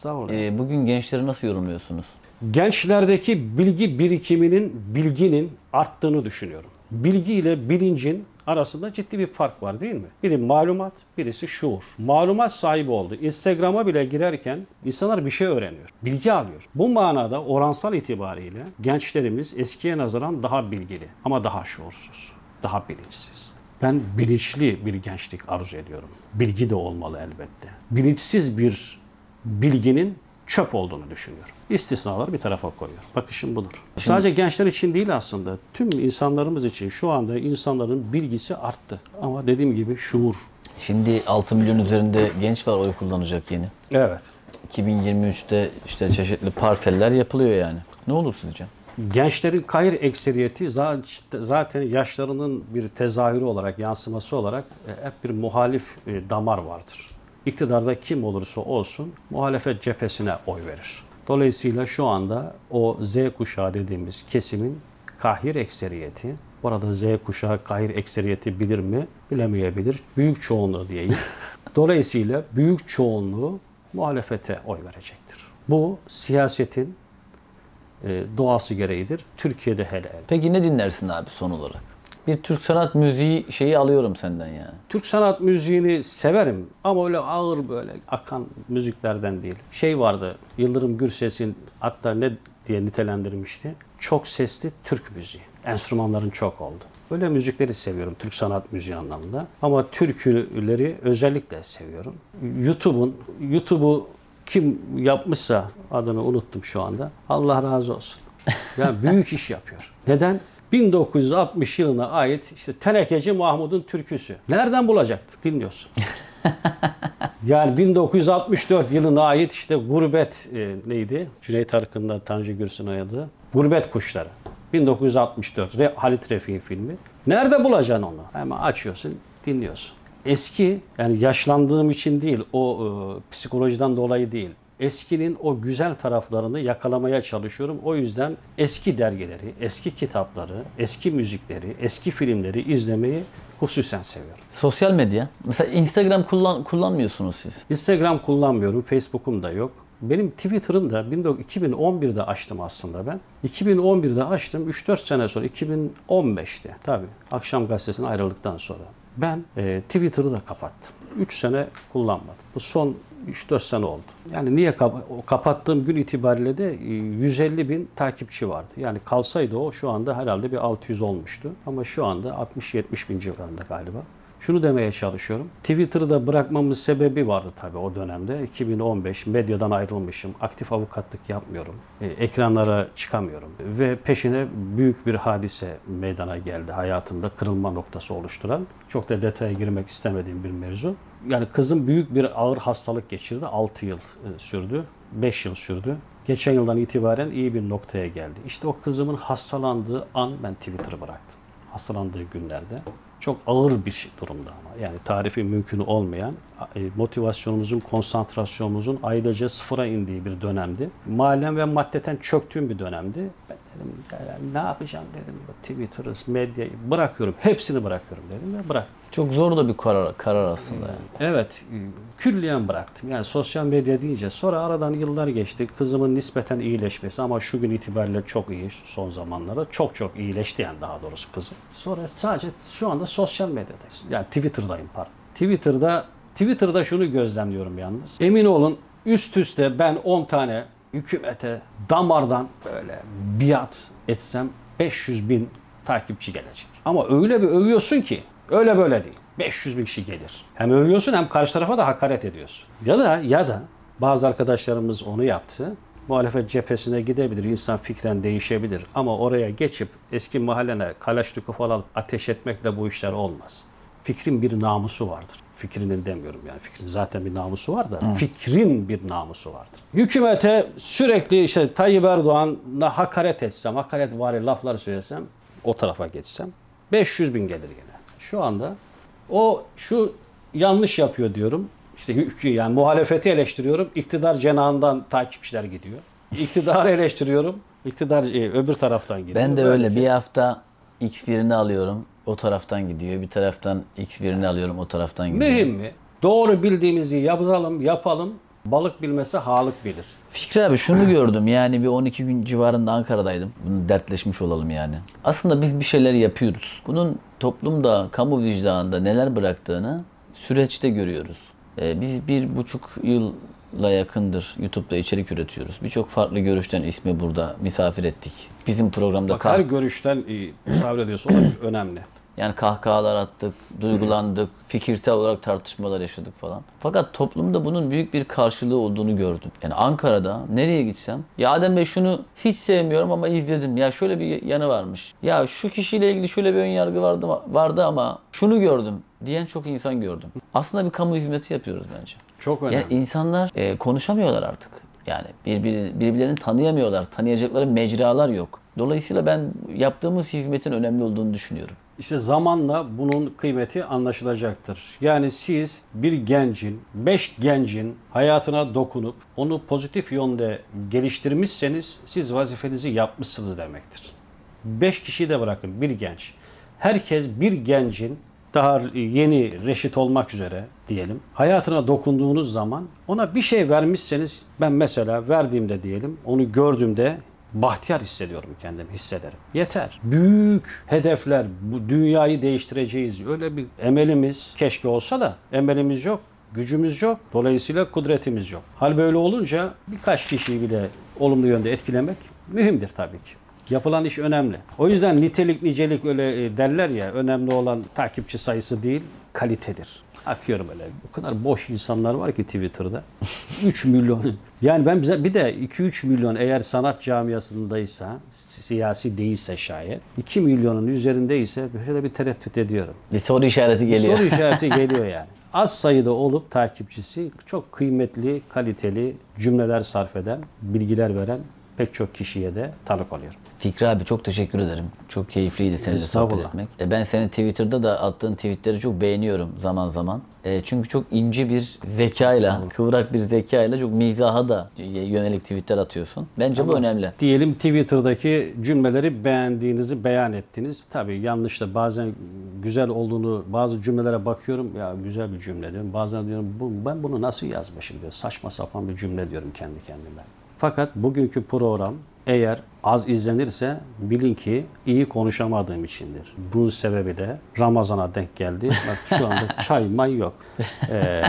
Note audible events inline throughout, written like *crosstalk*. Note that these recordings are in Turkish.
Estağfurullah. Ee, bugün gençleri nasıl yorumluyorsunuz? Gençlerdeki bilgi birikiminin, bilginin arttığını düşünüyorum. Bilgi ile bilincin arasında ciddi bir fark var değil mi? Biri malumat, birisi şuur. Malumat sahibi oldu. Instagram'a bile girerken insanlar bir şey öğreniyor. Bilgi alıyor. Bu manada oransal itibariyle gençlerimiz eskiye nazaran daha bilgili ama daha şuursuz, daha bilinçsiz. Ben bilinçli bir gençlik arzu ediyorum. Bilgi de olmalı elbette. Bilinçsiz bir bilginin çöp olduğunu düşünüyorum. İstisnaları bir tarafa koyuyorum. Bakışım budur. Sadece gençler için değil aslında. Tüm insanlarımız için şu anda insanların bilgisi arttı. Ama dediğim gibi şuur. Şimdi 6 milyon üzerinde genç var oy kullanacak yeni. Evet. 2023'te işte çeşitli parseller yapılıyor yani. Ne olur sizce? Gençlerin kayır ekseriyeti za- zaten yaşlarının bir tezahürü olarak, yansıması olarak e, hep bir muhalif e, damar vardır. İktidarda kim olursa olsun muhalefet cephesine oy verir. Dolayısıyla şu anda o Z kuşağı dediğimiz kesimin kahir ekseriyeti, bu arada Z kuşağı kahir ekseriyeti bilir mi? Bilemeyebilir. Büyük çoğunluğu diyeyim. *laughs* Dolayısıyla büyük çoğunluğu muhalefete oy verecektir. Bu siyasetin e, doğası gereğidir. Türkiye'de hele hele. Peki ne dinlersin abi son olarak? Bir Türk sanat müziği şeyi alıyorum senden yani. Türk sanat müziğini severim ama öyle ağır böyle akan müziklerden değil. Şey vardı Yıldırım Gürses'in hatta ne diye nitelendirmişti? Çok sesli Türk müziği. Enstrümanların çok oldu. Böyle müzikleri seviyorum Türk sanat müziği anlamında. Ama türküleri özellikle seviyorum. YouTube'un YouTube'u kim yapmışsa adını unuttum şu anda. Allah razı olsun. Yani büyük iş yapıyor. Neden? 1960 yılına ait işte Tenekeci Mahmud'un türküsü. Nereden bulacaktık? Dinliyorsun. *laughs* yani 1964 yılına ait işte Gurbet e, neydi? Cüneyt Arkın'la Tanju Gürsün oynadığı Gurbet Kuşları. 1964 Re, Halit Refik'in filmi. Nerede bulacaksın onu? Hemen açıyorsun, dinliyorsun. Eski yani yaşlandığım için değil, o e, psikolojiden dolayı değil eskinin o güzel taraflarını yakalamaya çalışıyorum. O yüzden eski dergileri, eski kitapları, eski müzikleri, eski filmleri izlemeyi hususen seviyorum. Sosyal medya. Mesela Instagram kullan kullanmıyorsunuz siz. Instagram kullanmıyorum, Facebook'um da yok. Benim Twitter'ım da 2011'de açtım aslında ben. 2011'de açtım. 3-4 sene sonra 2015'te tabii akşam gazetesine ayrıldıktan sonra ben e, Twitter'ı da kapattım. 3 sene kullanmadım. Bu son 3-4 sene oldu. Yani niye kap- kapattığım gün itibariyle de e, 150 bin takipçi vardı. Yani kalsaydı o şu anda herhalde bir 600 olmuştu. Ama şu anda 60-70 bin civarında galiba. Şunu demeye çalışıyorum. Twitter'ı da bırakmamın sebebi vardı tabii o dönemde. 2015 medyadan ayrılmışım. Aktif avukatlık yapmıyorum. E, ekranlara çıkamıyorum. Ve peşine büyük bir hadise meydana geldi hayatımda kırılma noktası oluşturan. Çok da detaya girmek istemediğim bir mevzu. Yani kızım büyük bir ağır hastalık geçirdi. 6 yıl e, sürdü. 5 yıl sürdü. Geçen yıldan itibaren iyi bir noktaya geldi. İşte o kızımın hastalandığı an ben Twitter'ı bıraktım. Hastalandığı günlerde. Çok ağır bir durumda ama. Yani tarifi mümkün olmayan, motivasyonumuzun, konsantrasyonumuzun aydaca sıfıra indiği bir dönemdi. Malen ve maddeten çöktüğüm bir dönemdi. Ben dedim "Ya ne yapacağım dedim. Twitter'ı, medyayı bırakıyorum. Hepsini bırakıyorum dedim ve bıraktım. Çok zor da bir karar, karar aslında yani. Evet, e, külliyen bıraktım. Yani sosyal medya deyince sonra aradan yıllar geçti. Kızımın nispeten iyileşmesi ama şu gün itibariyle çok iyi son zamanlarda. Çok çok iyileşti yani daha doğrusu kızım. Sonra sadece şu anda sosyal medyadayız. Yani Twitter'dayım pardon. Twitter'da Twitter'da şunu gözlemliyorum yalnız. Emin olun üst üste ben 10 tane hükümete damardan böyle biat etsem 500 bin takipçi gelecek. Ama öyle bir övüyorsun ki öyle böyle değil. 500 bin kişi gelir. Hem övüyorsun hem karşı tarafa da hakaret ediyorsun. Ya da ya da bazı arkadaşlarımız onu yaptı. Muhalefet cephesine gidebilir, insan fikren değişebilir. Ama oraya geçip eski mahallene Kalaşnikov falan ateş etmekle bu işler olmaz. Fikrin bir namusu vardır. Fikrinin demiyorum yani. Fikrin zaten bir namusu var da fikrin bir namusu vardır. Hükümete sürekli işte Tayyip Erdoğan'la hakaret etsem, hakaret vari laflar söylesem, o tarafa geçsem 500 bin gelir yine. Şu anda o şu yanlış yapıyor diyorum. İşte yani muhalefeti eleştiriyorum. İktidar cenahından takipçiler gidiyor. İktidarı eleştiriyorum. İktidar e, öbür taraftan gidiyor. Ben de öyle Böylece- bir hafta X birini alıyorum. O taraftan gidiyor. Bir taraftan X birini alıyorum. O taraftan gidiyor. Mühim mi? Doğru bildiğimizi yapalım, yapalım. Balık bilmese halık bilir. Fikri abi şunu gördüm yani bir 12 gün civarında Ankara'daydım. Bunu dertleşmiş olalım yani. Aslında biz bir şeyler yapıyoruz. Bunun toplumda, kamu vicdanında neler bıraktığını süreçte görüyoruz. Ee, biz bir buçuk yılla yakındır YouTube'da içerik üretiyoruz. Birçok farklı görüşten ismi burada misafir ettik. Bizim programda Bak her görüşten misafir ediyorsa o *clears throat* önemli. Yani kahkahalar attık, duygulandık, fikirsel olarak tartışmalar yaşadık falan. Fakat toplumda bunun büyük bir karşılığı olduğunu gördüm. Yani Ankara'da nereye gitsem, ya Adem Bey şunu hiç sevmiyorum ama izledim. Ya şöyle bir yanı varmış. Ya şu kişiyle ilgili şöyle bir ön yargı vardı, vardı ama şunu gördüm diyen çok insan gördüm. Aslında bir kamu hizmeti yapıyoruz bence. Çok önemli. Yani insanlar e, konuşamıyorlar artık. Yani birbiri, birbirlerini tanıyamıyorlar. Tanıyacakları mecralar yok. Dolayısıyla ben yaptığımız hizmetin önemli olduğunu düşünüyorum. İşte zamanla bunun kıymeti anlaşılacaktır. Yani siz bir gencin, beş gencin hayatına dokunup onu pozitif yönde geliştirmişseniz siz vazifenizi yapmışsınız demektir. Beş kişiyi de bırakın bir genç. Herkes bir gencin daha yeni reşit olmak üzere diyelim. Hayatına dokunduğunuz zaman ona bir şey vermişseniz ben mesela verdiğimde diyelim onu gördüğümde bahtiyar hissediyorum kendimi hissederim. Yeter. Büyük hedefler bu dünyayı değiştireceğiz. Öyle bir emelimiz keşke olsa da emelimiz yok. Gücümüz yok. Dolayısıyla kudretimiz yok. Hal böyle olunca birkaç kişiyi bile olumlu yönde etkilemek mühimdir tabii ki. Yapılan iş önemli. O yüzden nitelik nicelik öyle e, derler ya önemli olan takipçi sayısı değil kalitedir. Akıyorum öyle. O kadar boş insanlar var ki Twitter'da. *laughs* 3 milyon. Yani ben bize bir de 2-3 milyon eğer sanat camiasındaysa, siyasi değilse şayet, 2 milyonun üzerindeyse şöyle bir tereddüt ediyorum. Bir soru işareti Bir geliyor. soru *laughs* işareti geliyor yani. Az sayıda olup takipçisi çok kıymetli, kaliteli cümleler sarf eden, bilgiler veren pek çok kişiye de tanık oluyorum. Fikri abi çok teşekkür ederim. Çok keyifliydi seninle sohbet etmek. E, Ben senin Twitter'da da attığın tweetleri çok beğeniyorum zaman zaman. E, Çünkü çok ince bir zekayla, kıvrak bir zekayla çok mizaha da yönelik tweetler atıyorsun. Bence bu önemli. Diyelim Twitter'daki cümleleri beğendiğinizi beyan ettiniz. Tabii yanlış da bazen güzel olduğunu bazı cümlelere bakıyorum. Ya güzel bir cümle diyorum. Bazen diyorum bu, ben bunu nasıl yazmışım diyor. Saçma sapan bir cümle diyorum kendi kendime. Fakat bugünkü program eğer az izlenirse bilin ki iyi konuşamadığım içindir. Bunun sebebi de Ramazan'a denk geldi. Bak şu anda *laughs* çay may yok. Ee,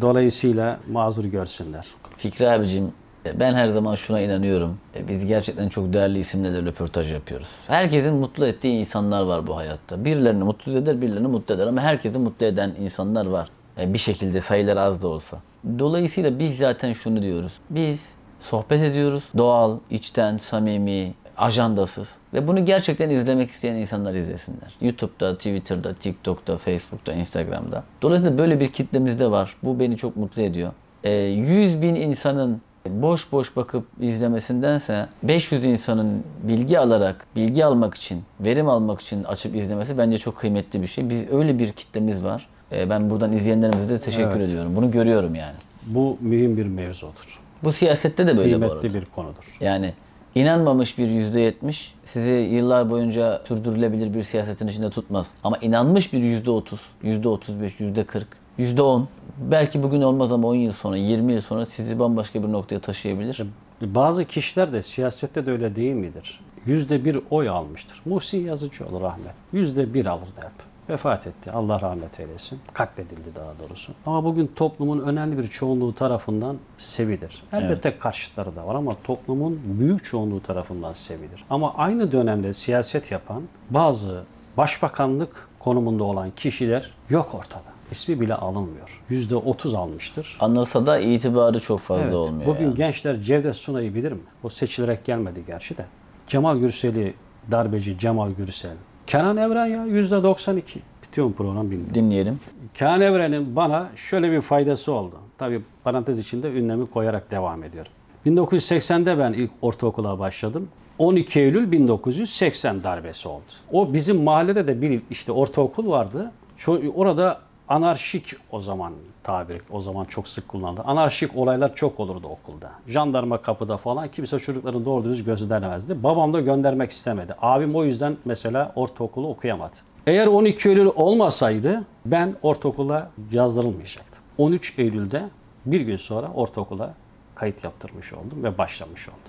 dolayısıyla mazur görsünler. Fikri abicim ben her zaman şuna inanıyorum. E, Biz gerçekten çok değerli isimlerle röportaj yapıyoruz. Herkesin mutlu ettiği insanlar var bu hayatta. Birilerini mutsuz eder, birilerini mutlu eder ama herkesi mutlu eden insanlar var. E, Bir şekilde sayıları az da olsa. Dolayısıyla biz zaten şunu diyoruz. Biz sohbet ediyoruz. Doğal, içten, samimi, ajandasız. Ve bunu gerçekten izlemek isteyen insanlar izlesinler. YouTube'da, Twitter'da, TikTok'ta, Facebook'ta, Instagram'da. Dolayısıyla böyle bir kitlemiz de var. Bu beni çok mutlu ediyor. E, 100 bin insanın boş boş bakıp izlemesindense 500 insanın bilgi alarak, bilgi almak için, verim almak için açıp izlemesi bence çok kıymetli bir şey. Biz öyle bir kitlemiz var. E, Ben buradan izleyenlerimize de teşekkür Evet. ediyorum. Bunu görüyorum yani. Bu mühim bir mevzudur. Bu siyasette de böyle bu arada. Kıymetli bir konudur. Yani inanmamış bir yüzde yetmiş sizi yıllar boyunca sürdürülebilir bir siyasetin içinde tutmaz. Ama inanmış bir yüzde otuz, yüzde otuz beş, yüzde kırk, yüzde on belki bugün olmaz ama 10 yıl sonra, 20 yıl sonra sizi bambaşka bir noktaya taşıyabilir. Bazı kişiler de siyasette de öyle değil midir? Yüzde bir oy almıştır. Muhsin Yazıcıoğlu rahmet. Yüzde bir alırdı hep. Vefat etti. Allah rahmet eylesin. Katledildi daha doğrusu. Ama bugün toplumun önemli bir çoğunluğu tarafından sevilir. Elbette karşıtları da var ama toplumun büyük çoğunluğu tarafından sevilir. Ama aynı dönemde siyaset yapan bazı başbakanlık konumunda olan kişiler yok ortada. İsmi bile alınmıyor. Yüzde otuz almıştır. Anılsa da itibarı çok fazla Evet, olmuyor. Bugün yani. gençler Cevdet Sunay'ı bilir mi? O seçilerek gelmedi gerçi de. Cemal Gürsel'i darbeci Cemal Gürsel. Kenan Evren ya yüzde 92. Bitiyor mu program bilmiyorum. Dinleyelim. Kenan Evren'in bana şöyle bir faydası oldu. Tabii parantez içinde ünlemi koyarak devam ediyorum. 1980'de ben ilk ortaokula başladım. 12 Eylül 1980 darbesi oldu. O bizim mahallede de bir işte ortaokul vardı. Orada anarşik o zaman tabir o zaman çok sık kullanıldı. Anarşik olaylar çok olurdu okulda. Jandarma kapıda falan kimse çocukların doğru dürüst gösteremezdi. Babam da göndermek istemedi. Abim o yüzden mesela ortaokulu okuyamadı. Eğer 12 Eylül olmasaydı ben ortaokula yazdırılmayacaktım. 13 Eylül'de Bir gün sonra ortaokula kayıt yaptırmış oldum ve başlamış oldum.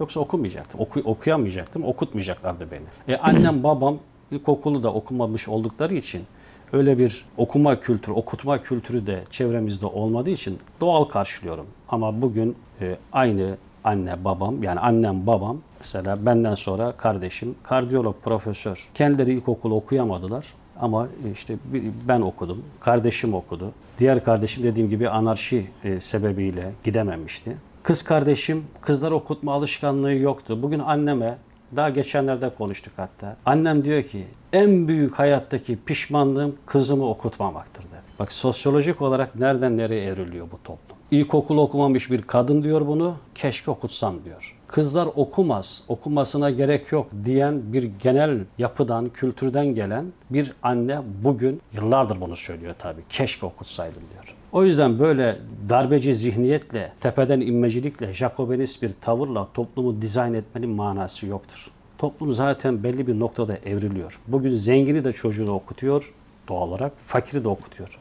Yoksa okumayacaktım. Oku, okuyamayacaktım. Okutmayacaklardı beni. E, annem babam ilkokulu da okumamış oldukları için öyle bir okuma kültürü, okutma kültürü de çevremizde olmadığı için doğal karşılıyorum. Ama bugün e, aynı anne babam yani annem babam mesela benden sonra kardeşim kardiyolog profesör. Kendileri ilkokulu okuyamadılar ama işte bir- ben okudum, kardeşim okudu. Diğer kardeşim dediğim gibi anarşi e, sebebiyle gidememişti. Kız kardeşim kızlar okutma alışkanlığı yoktu. Bugün anneme daha geçenlerde konuştuk hatta. Annem diyor ki en büyük hayattaki pişmanlığım kızımı okutmamaktır dedi. Bak sosyolojik olarak nereden nereye evriliyor bu toplum. İlkokul okumamış bir kadın diyor bunu, keşke okutsan diyor. Kızlar okumaz, okumasına gerek yok diyen bir genel yapıdan, kültürden gelen bir anne bugün yıllardır bunu söylüyor tabii. Keşke okutsaydım diyor. O yüzden böyle darbeci zihniyetle, tepeden inmecilikle, Jacobinist bir tavırla toplumu dizayn etmenin manası yoktur. Toplum zaten belli bir noktada evriliyor. Bugün zengini de çocuğunu okutuyor doğal olarak, fakiri de okutuyor.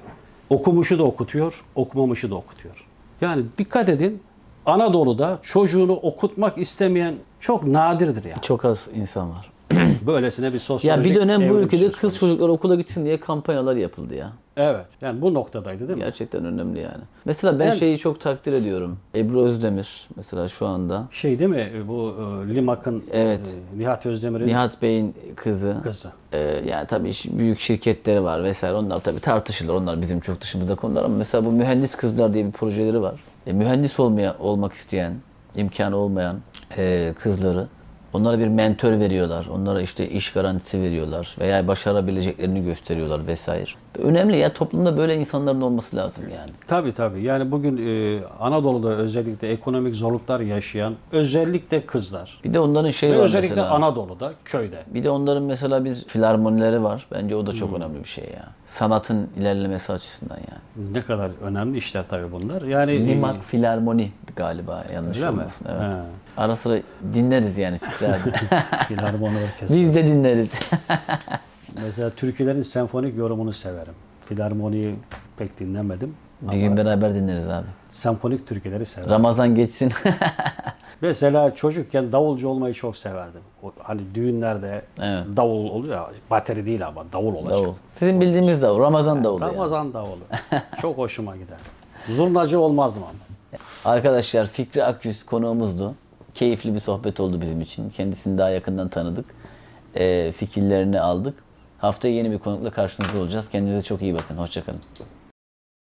Okumuşu da okutuyor, okumamışı da okutuyor. Yani dikkat edin, Anadolu'da çocuğunu okutmak istemeyen çok nadirdir yani. Çok az insan var. Böylesine bir Ya sosyolojik bir dönem bu ülkede kız çocuklar okula gitsin diye kampanyalar yapıldı ya. Evet, yani bu noktadaydı değil mi? Gerçekten önemli yani. Mesela ben Ben- şeyi çok takdir ediyorum. Ebru Özdemir mesela şu anda. Şey değil mi bu e, Limak'ın Evet. e, Nihat Özdemir'in Nihat Bey'in kızı. kızı. Ee, yani tabii büyük şirketleri var vesaire. Onlar tabii tartışılır. Onlar bizim çok dışımızda konular ama mesela bu mühendis kızlar diye bir projeleri var. E, mühendis olmaya olmak isteyen, imkanı olmayan e, kızları onlara bir mentor veriyorlar. Onlara işte iş garantisi veriyorlar veya başarabileceklerini gösteriyorlar vesaire. Önemli ya toplumda böyle insanların olması lazım yani. Tabii tabii. Yani bugün e, Anadolu'da özellikle ekonomik zorluklar yaşayan özellikle kızlar. Bir de onların şeyi Ve var özellikle mesela. Anadolu'da, köyde. Bir de onların mesela bir filarmonileri var. Bence o da çok önemli bir şey ya. Sanatın ilerlemesi açısından yani. Ne kadar önemli işler tabii bunlar. Yani Limak Filarmoni galiba yanlış olmasın. Evet. He. Ara sıra dinleriz yani *laughs* Filarmoni. Filarmoni Orkestrası. Biz de dinleriz. *laughs* Mesela türkülerin senfonik yorumunu severim. Filarmoniyi pek dinlemedim. bir gün beraber dinleriz abi. Senfonik türküleri severim. Ramazan geçsin. *laughs* Mesela çocukken davulcu olmayı çok severdim. O, hani düğünlerde Evet. davul oluyor bateri değil ama davul olacak. davul. Bizim bildiğimiz davul. Ramazan davulu yani. Ramazan davulu. çok hoşuma gider. Zurnacı olmazdım ama. Arkadaşlar Fikri Akyüz konuğumuzdu. Keyifli bir sohbet oldu bizim için. Kendisini daha yakından tanıdık. Ee, fikirlerini aldık. Haftaya yeni bir konukla karşınızda olacağız. Kendinize çok iyi bakın. Hoşçakalın.